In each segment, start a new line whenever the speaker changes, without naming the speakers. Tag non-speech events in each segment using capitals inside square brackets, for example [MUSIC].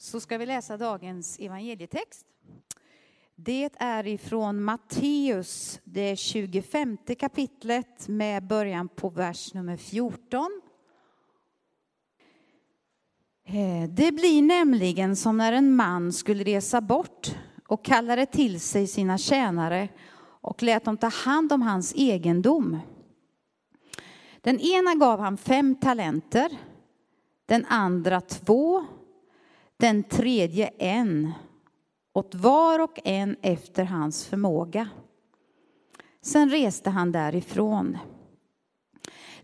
så ska vi läsa dagens evangelietext. Det är ifrån Matteus, det 25 kapitlet med början på vers nummer 14. Eh, det blir nämligen som när en man skulle resa bort och kallade till sig sina tjänare och lät dem ta hand om hans egendom. Den ena gav han fem talenter, den andra två, den tredje en, åt var och en efter hans förmåga. Sen reste han därifrån.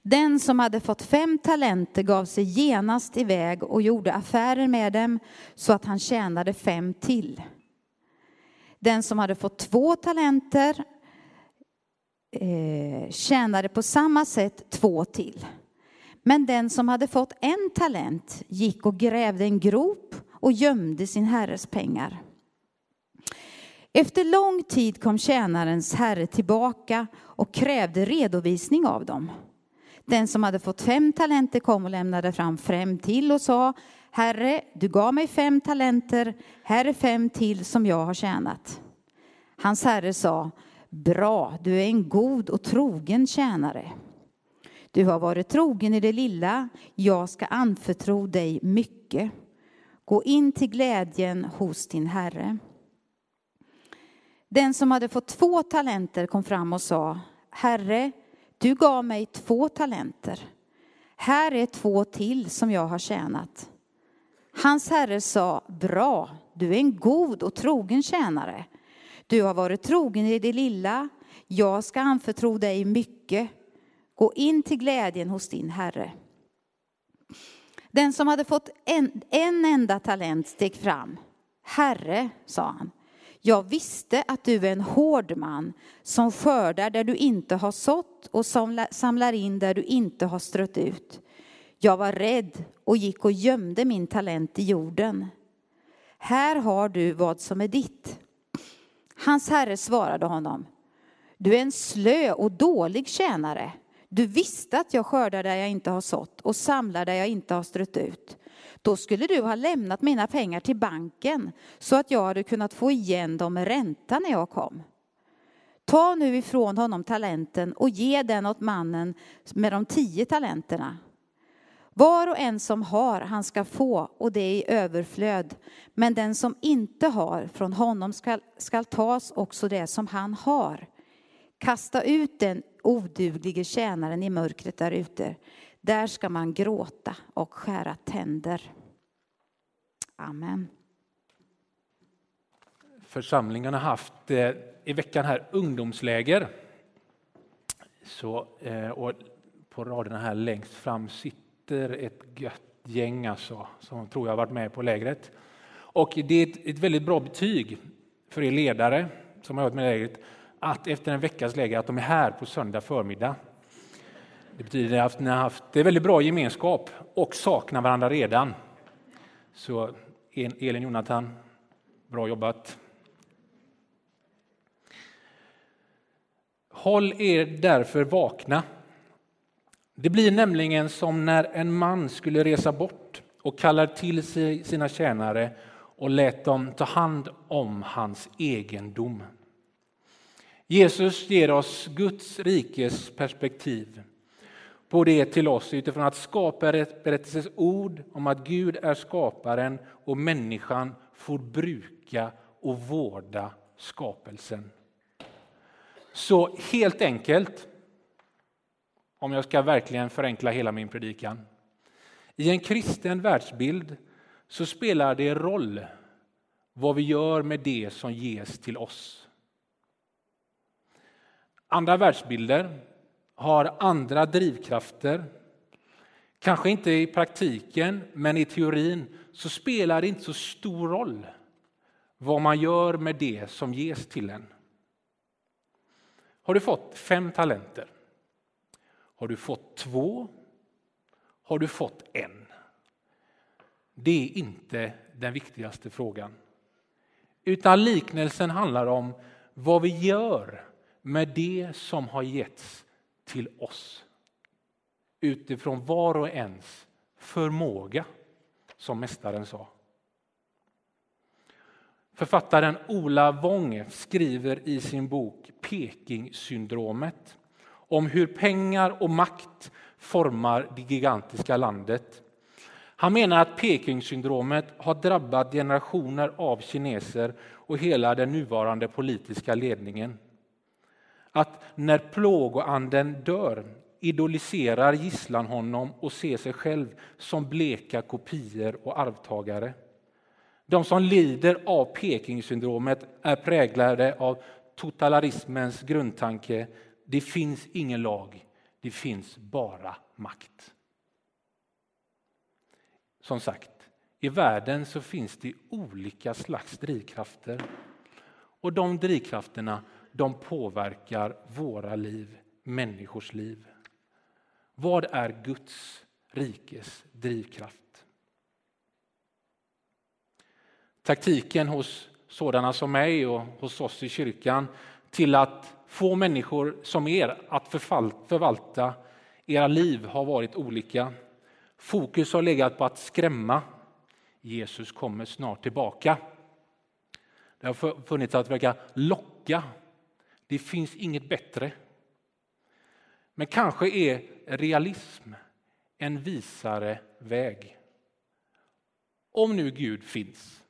Den som hade fått fem talenter gav sig genast iväg och gjorde affärer med dem så att han tjänade fem till. Den som hade fått två talenter eh, tjänade på samma sätt två till. Men den som hade fått en talent gick och grävde en grop och gömde sin herres pengar. Efter lång tid kom tjänarens herre tillbaka och krävde redovisning av dem. Den som hade fått fem talenter kom och lämnade fram fem till och sa Herre, du gav mig fem talenter, här är fem till som jag har tjänat. Hans herre sa Bra, du är en god och trogen tjänare. Du har varit trogen i det lilla, jag ska anförtro dig mycket. Gå in till glädjen hos din herre. Den som hade fått två talenter kom fram och sa Herre, du gav mig två talenter. Här är två till som jag har tjänat. Hans herre sa, bra, du är en god och trogen tjänare. Du har varit trogen i det lilla, jag ska anförtro dig mycket. Gå in till glädjen hos din herre. Den som hade fått en, en enda talent steg fram. Herre, sa han, jag visste att du är en hård man som skördar där du inte har sått och samlar in där du inte har strött ut. Jag var rädd och gick och gömde min talent i jorden. Här har du vad som är ditt. Hans herre svarade honom. Du är en slö och dålig tjänare. Du visste att jag skördar där jag inte har sått och samlar där jag inte har strött ut. Då skulle du ha lämnat mina pengar till banken så att jag hade kunnat få igen dem med ränta när jag kom. Ta nu ifrån honom talenten och ge den åt mannen med de tio talenterna. Var och en som har, han ska få, och det i överflöd. Men den som inte har, från honom skall, skall tas också det som han har. Kasta ut den oduglige tjänaren i mörkret där ute. Där ska man gråta och skära tänder. Amen.
Församlingen har haft eh, i veckan här ungdomsläger. Så, eh, och på raderna här längst fram sitter ett gött gäng alltså, som tror jag har varit med på lägret. Och det är ett, ett väldigt bra betyg för er ledare som har varit med i lägret att efter en veckas läger att de är här på söndag förmiddag. Det betyder att ni har haft det väldigt bra gemenskap och saknar varandra redan. Så Elin Jonathan, bra jobbat. Håll er därför vakna. Det blir nämligen som när en man skulle resa bort och kallar till sig sina tjänare och lät dem ta hand om hans egendom. Jesus ger oss Guds rikes perspektiv på det till oss utifrån att skaparberättelsens ord om att Gud är skaparen och människan får bruka och vårda skapelsen. Så helt enkelt, om jag ska verkligen förenkla hela min predikan. I en kristen världsbild så spelar det roll vad vi gör med det som ges till oss. Andra världsbilder har andra drivkrafter. Kanske inte i praktiken, men i teorin så spelar det inte så stor roll vad man gör med det som ges till en. Har du fått fem talenter? Har du fått två? Har du fått en? Det är inte den viktigaste frågan. Utan liknelsen handlar om vad vi gör med det som har getts till oss utifrån var och ens förmåga, som Mästaren sa. Författaren Ola Wong skriver i sin bok ”Pekingsyndromet” om hur pengar och makt formar det gigantiska landet. Han menar att Pekingsyndromet har drabbat generationer av kineser och hela den nuvarande politiska ledningen. Att när plågoanden dör idoliserar gisslan honom och ser sig själv som bleka kopior och arvtagare. De som lider av Pekingsyndromet är präglade av totalitarismens grundtanke. Det finns ingen lag, det finns bara makt. Som sagt, i världen så finns det olika slags drivkrafter. Och de drivkrafterna de påverkar våra liv, människors liv. Vad är Guds rikes drivkraft? taktiken hos sådana som mig och hos oss i kyrkan till att få människor som er att förvalta era liv har varit olika. Fokus har legat på att skrämma. Jesus kommer snart tillbaka. Det har funnits att försöka locka. Det finns inget bättre. Men kanske är realism en visare väg. Om nu Gud finns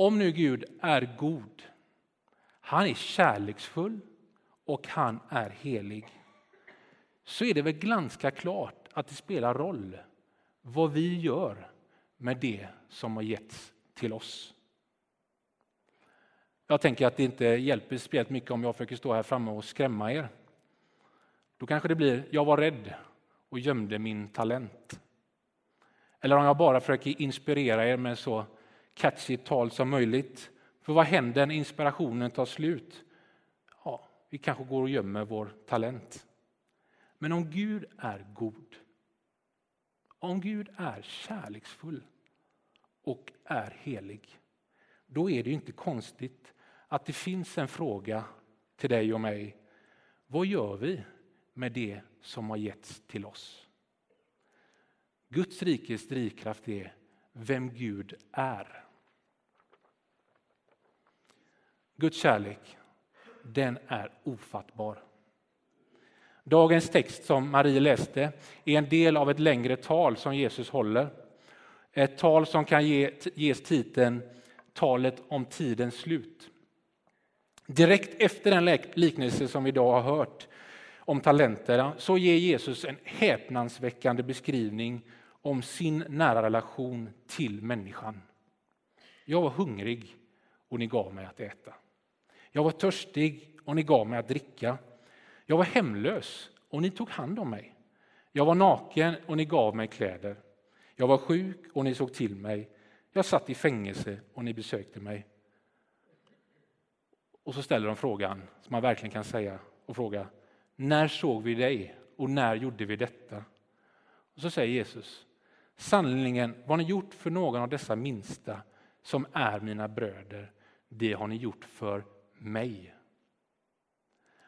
om nu Gud är god, han är kärleksfull och han är helig, så är det väl ganska klart att det spelar roll vad vi gör med det som har getts till oss. Jag tänker att det inte hjälper speciellt mycket om jag försöker stå här framme och skrämma er. Då kanske det blir, jag var rädd och gömde min talent. Eller om jag bara försöker inspirera er med så catchigt tal som möjligt. För vad händer när inspirationen tar slut? Ja, vi kanske går och gömmer vår talent. Men om Gud är god, om Gud är kärleksfull och är helig, då är det inte konstigt att det finns en fråga till dig och mig. Vad gör vi med det som har getts till oss? Guds rikes drivkraft är vem Gud är. Guds kärlek, den är ofattbar. Dagens text som Marie läste är en del av ett längre tal som Jesus håller. Ett tal som kan ge, ges titeln Talet om tidens slut. Direkt efter den liknelse som vi idag har hört om talenterna så ger Jesus en häpnadsväckande beskrivning om sin nära relation till människan. Jag var hungrig och ni gav mig att äta. Jag var törstig och ni gav mig att dricka. Jag var hemlös och ni tog hand om mig. Jag var naken och ni gav mig kläder. Jag var sjuk och ni såg till mig. Jag satt i fängelse och ni besökte mig. Och så ställer de frågan som man verkligen kan säga och fråga. När såg vi dig och när gjorde vi detta? Och så säger Jesus. Sannerligen, vad ni gjort för någon av dessa minsta som är mina bröder, det har ni gjort för mig.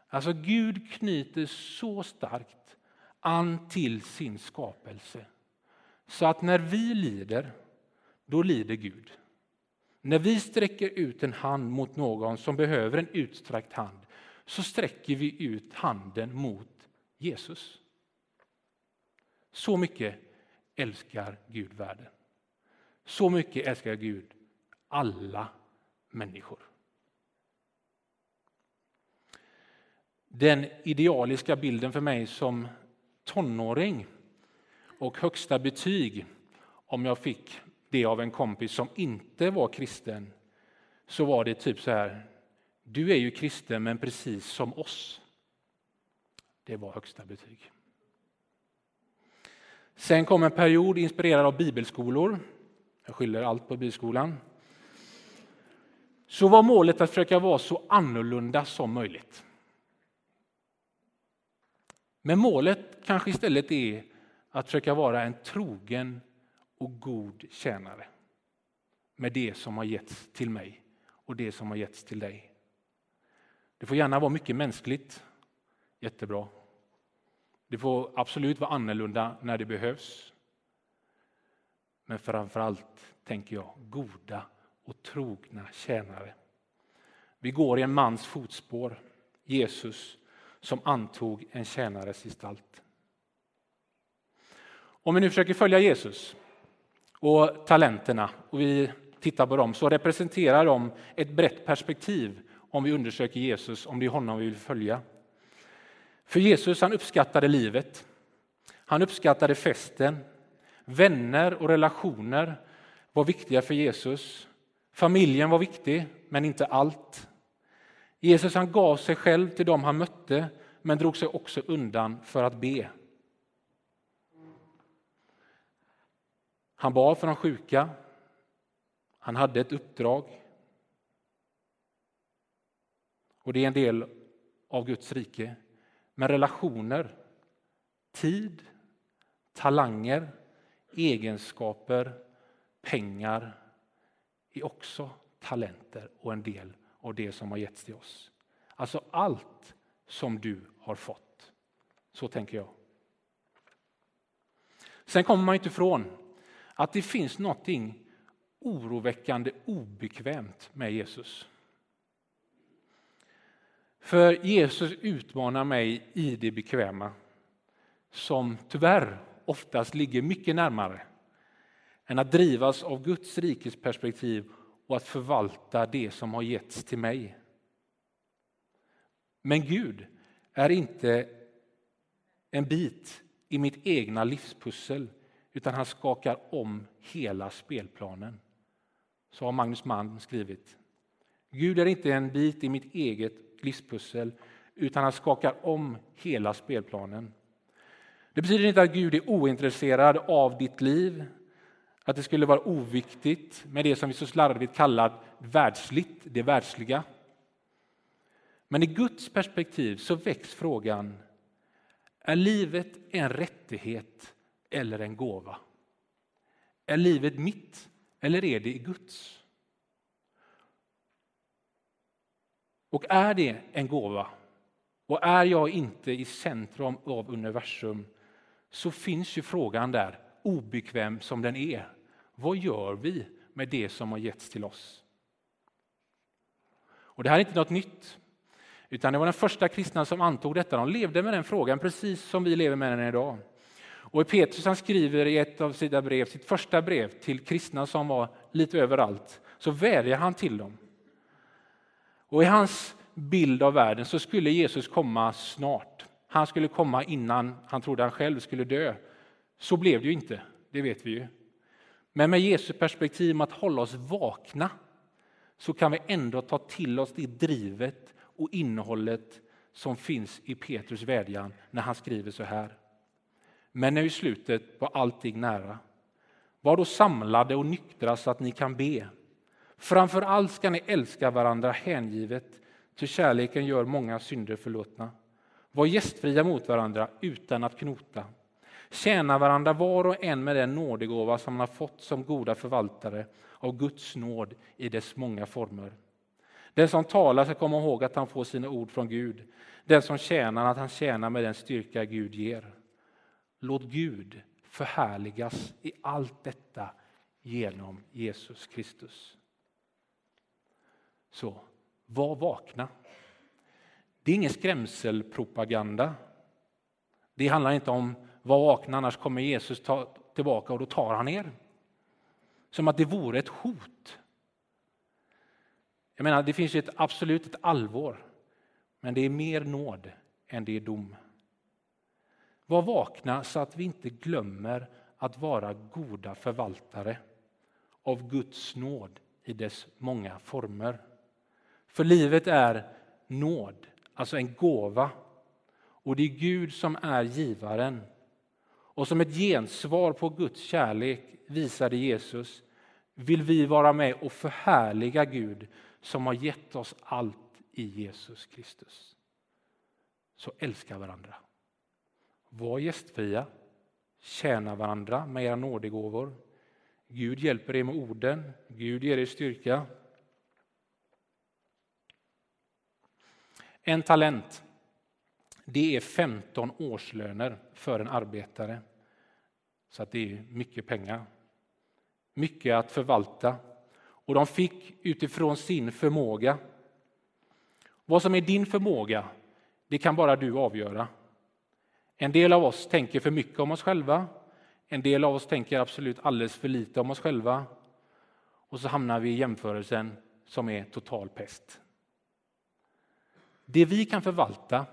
Alltså Gud knyter så starkt an till sin skapelse så att när vi lider, då lider Gud. När vi sträcker ut en hand mot någon som behöver en utsträckt hand så sträcker vi ut handen mot Jesus. Så mycket älskar Gud världen. Så mycket älskar Gud alla människor. Den idealiska bilden för mig som tonåring och högsta betyg, om jag fick det av en kompis som inte var kristen, så var det typ så här. Du är ju kristen, men precis som oss. Det var högsta betyg. Sen kom en period inspirerad av bibelskolor. Jag skyller allt på bibelskolan. Så var målet att försöka vara så annorlunda som möjligt. Men målet kanske istället är att försöka vara en trogen och god tjänare med det som har getts till mig och det som har getts till dig. Det får gärna vara mycket mänskligt, jättebra. Det får absolut vara annorlunda när det behövs. Men framför allt tänker jag goda och trogna tjänare. Vi går i en mans fotspår, Jesus, som antog en tjänares gestalt. Om vi nu försöker följa Jesus och talenterna och vi tittar på dem så representerar de ett brett perspektiv om vi undersöker Jesus, om det är honom vi vill följa. För Jesus han uppskattade livet. Han uppskattade festen. Vänner och relationer var viktiga för Jesus. Familjen var viktig, men inte allt. Jesus han gav sig själv till dem han mötte, men drog sig också undan för att be. Han bad för de sjuka. Han hade ett uppdrag. Och det är en del av Guds rike. Men relationer, tid, talanger, egenskaper, pengar är också talenter och en del av det som har getts till oss. Alltså allt som du har fått. Så tänker jag. Sen kommer man inte ifrån att det finns någonting oroväckande obekvämt med Jesus. För Jesus utmanar mig i det bekväma som tyvärr oftast ligger mycket närmare än att drivas av Guds rikes perspektiv och att förvalta det som har getts till mig. Men Gud är inte en bit i mitt egna livspussel utan han skakar om hela spelplanen. Så har Magnus Mann skrivit. Gud är inte en bit i mitt eget livspussel utan han skakar om hela spelplanen. Det betyder inte att Gud är ointresserad av ditt liv, att det skulle vara oviktigt med det som vi så slarvigt kallar världsligt, det världsliga. Men i Guds perspektiv så väcks frågan, är livet en rättighet eller en gåva? Är livet mitt eller är det Guds? Och är det en gåva och är jag inte i centrum av universum så finns ju frågan där, obekväm som den är. Vad gör vi med det som har getts till oss? Och Det här är inte något nytt. Utan det var den första kristna som antog detta. De levde med den frågan precis som vi lever med den idag. Och Petrus han skriver i ett av sina brev, sitt första brev till kristna som var lite överallt, så vädjar han till dem. Och i hans bild av världen så skulle Jesus komma snart. Han skulle komma innan han trodde han själv skulle dö. Så blev det ju inte, det vet vi ju. Men med Jesu perspektiv om att hålla oss vakna så kan vi ändå ta till oss det drivet och innehållet som finns i Petrus vädjan när han skriver så här. Men är i slutet var allting nära. Var då samlade och nyktra så att ni kan be. Framför allt ska ni älska varandra hängivet, ty kärleken gör många synder förlåtna. Var gästfria mot varandra utan att knota. Tjäna varandra var och en med den nådegåva som man har fått som goda förvaltare av Guds nåd i dess många former. Den som talar ska komma ihåg att han får sina ord från Gud. Den som tjänar att han tjänar med den styrka Gud ger. Låt Gud förhärligas i allt detta genom Jesus Kristus. Så, var vakna. Det är ingen skrämselpropaganda. Det handlar inte om var vakna annars kommer Jesus ta tillbaka och då tar han er. Som att det vore ett hot. Jag menar, det finns ett absolut ett allvar, men det är mer nåd än det är dom. Var vakna så att vi inte glömmer att vara goda förvaltare av Guds nåd i dess många former. För livet är nåd, alltså en gåva. Och det är Gud som är givaren. Och som ett gensvar på Guds kärlek visade Jesus vill vi vara med och förhärliga Gud som har gett oss allt i Jesus Kristus. Så älska varandra. Var gästfria, tjäna varandra med era nådegåvor. Gud hjälper er med orden, Gud ger er styrka. En talent, det är 15 årslöner för en arbetare. Så att det är mycket pengar. Mycket att förvalta. och de fick utifrån sin förmåga. Vad som är din förmåga, det kan bara du avgöra. En del av oss tänker för mycket om oss själva. En del av oss tänker absolut alldeles för lite om oss själva. Och så hamnar vi i jämförelsen som är total pest. Det vi kan förvalta,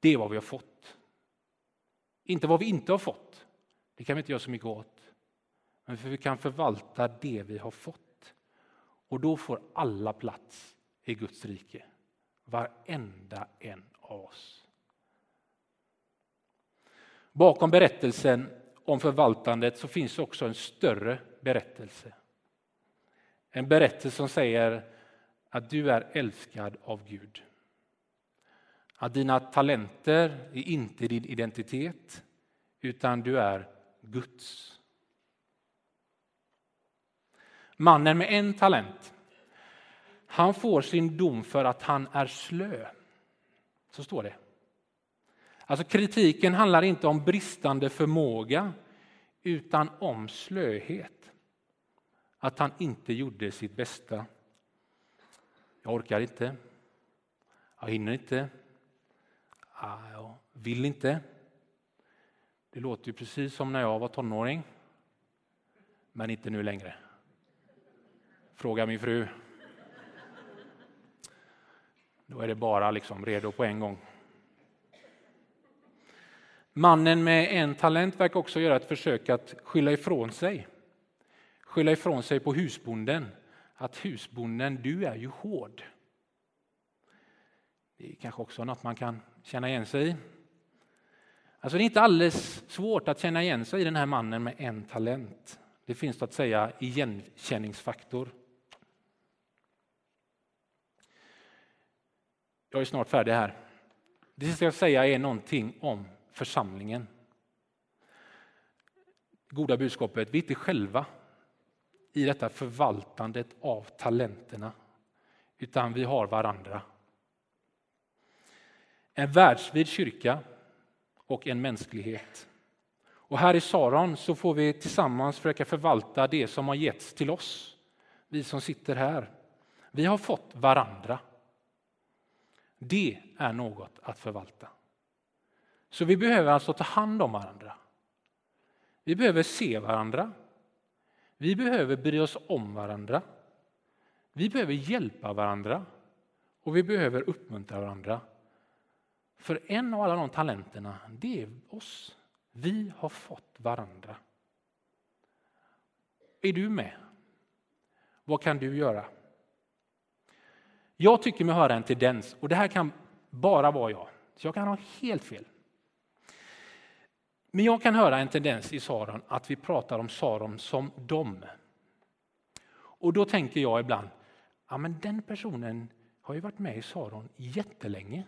det är vad vi har fått. Inte vad vi inte har fått. Det kan vi inte göra så mycket åt. Men för vi kan förvalta det vi har fått. Och då får alla plats i Guds rike. Varenda en av oss. Bakom berättelsen om förvaltandet så finns också en större berättelse. En berättelse som säger att du är älskad av Gud. Att dina talenter är inte din identitet, utan du är Guds. Mannen med en talent, han får sin dom för att han är slö. Så står det. Alltså kritiken handlar inte om bristande förmåga, utan om slöhet. Att han inte gjorde sitt bästa. Jag orkar inte. Jag hinner inte. Ah, jag vill inte. Det låter ju precis som när jag var tonåring. Men inte nu längre. Fråga min fru. Då är det bara liksom redo på en gång. Mannen med en talent verkar också göra ett försök att skylla ifrån sig. Skylla ifrån sig på husbonden. Att husbonden, du är ju hård. Det är kanske också något man kan känna igen sig i. Alltså det är inte alldeles svårt att känna igen sig i den här mannen med en talent. Det finns så att säga igenkänningsfaktor. Jag är snart färdig här. Det sista jag ska säga är någonting om församlingen. Goda budskapet, vi är inte själva i detta förvaltandet av talenterna, utan vi har varandra. En världsvid kyrka och en mänsklighet. Och här i Saron så får vi tillsammans försöka förvalta det som har getts till oss, vi som sitter här. Vi har fått varandra. Det är något att förvalta. Så vi behöver alltså ta hand om varandra. Vi behöver se varandra. Vi behöver bry oss om varandra. Vi behöver hjälpa varandra och vi behöver uppmuntra varandra. För en av alla de talenterna, det är oss. Vi har fått varandra. Är du med? Vad kan du göra? Jag tycker mig höra en tendens, och det här kan bara vara jag, så jag kan ha helt fel. Men jag kan höra en tendens i Saron att vi pratar om Saron som dem. Och då tänker jag ibland, ja men den personen har ju varit med i Saron jättelänge.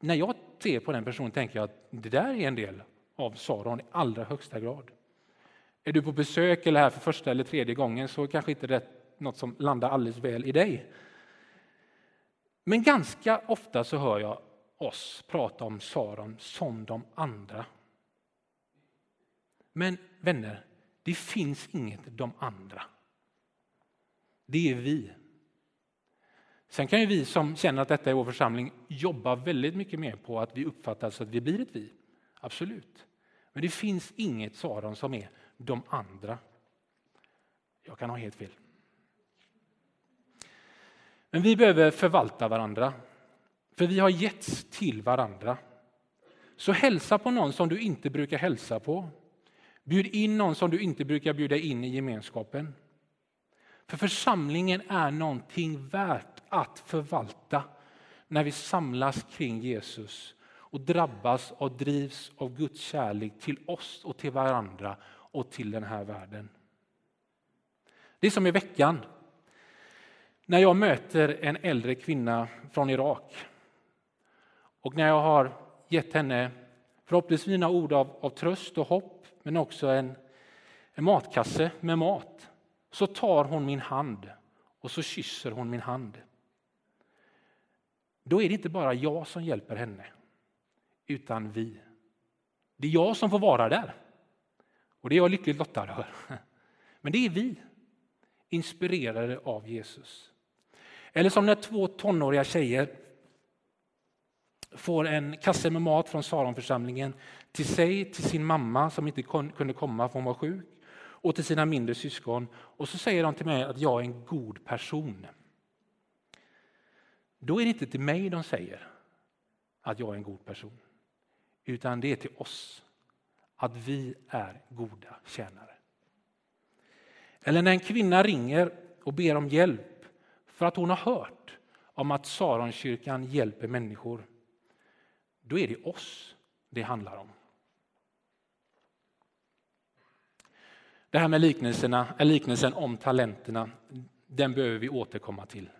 När jag ser på den personen tänker jag att det där är en del av Saron i allra högsta grad. Är du på besök eller här för första eller tredje gången så kanske inte det är något som landar alldeles väl i dig. Men ganska ofta så hör jag oss prata om Saron som de andra. Men vänner, det finns inget de andra. Det är vi. Sen kan ju vi som känner att detta är vår församling jobba väldigt mycket mer på att vi uppfattar så att vi blir ett vi. Absolut. Men det finns inget Saron som är de andra. Jag kan ha helt fel. Men vi behöver förvalta varandra. För vi har getts till varandra. Så hälsa på någon som du inte brukar hälsa på. Bjud in någon som du inte brukar bjuda in i gemenskapen. För församlingen är någonting värt att förvalta när vi samlas kring Jesus och drabbas och drivs av Guds kärlek till oss och till varandra och till den här världen. Det är som i veckan när jag möter en äldre kvinna från Irak och när jag har gett henne förhoppningsvis mina ord av, av tröst och hopp, men också en, en matkasse med mat, så tar hon min hand och så kysser hon min hand. Då är det inte bara jag som hjälper henne, utan vi. Det är jag som får vara där. Och det är jag lyckligt lottad över. [LAUGHS] Men det är vi, inspirerade av Jesus. Eller som när två tonåriga tjejer får en kasse med mat från Saronförsamlingen till sig, till sin mamma som inte kunde komma för hon var sjuk och till sina mindre syskon. Och så säger de till mig att jag är en god person. Då är det inte till mig de säger att jag är en god person, utan det är till oss, att vi är goda tjänare. Eller när en kvinna ringer och ber om hjälp för att hon har hört om att Saronkyrkan hjälper människor, då är det oss det handlar om. Det här med liknelserna, eh, liknelsen om talenterna, den behöver vi återkomma till.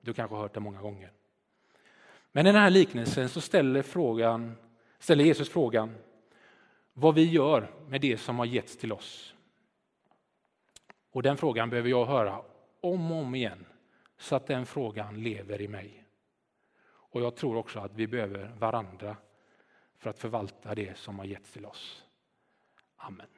Du kanske har hört det många gånger. Men i den här liknelsen så ställer, frågan, ställer Jesus frågan vad vi gör med det som har getts till oss. Och den frågan behöver jag höra om och om igen så att den frågan lever i mig. Och jag tror också att vi behöver varandra för att förvalta det som har getts till oss. Amen.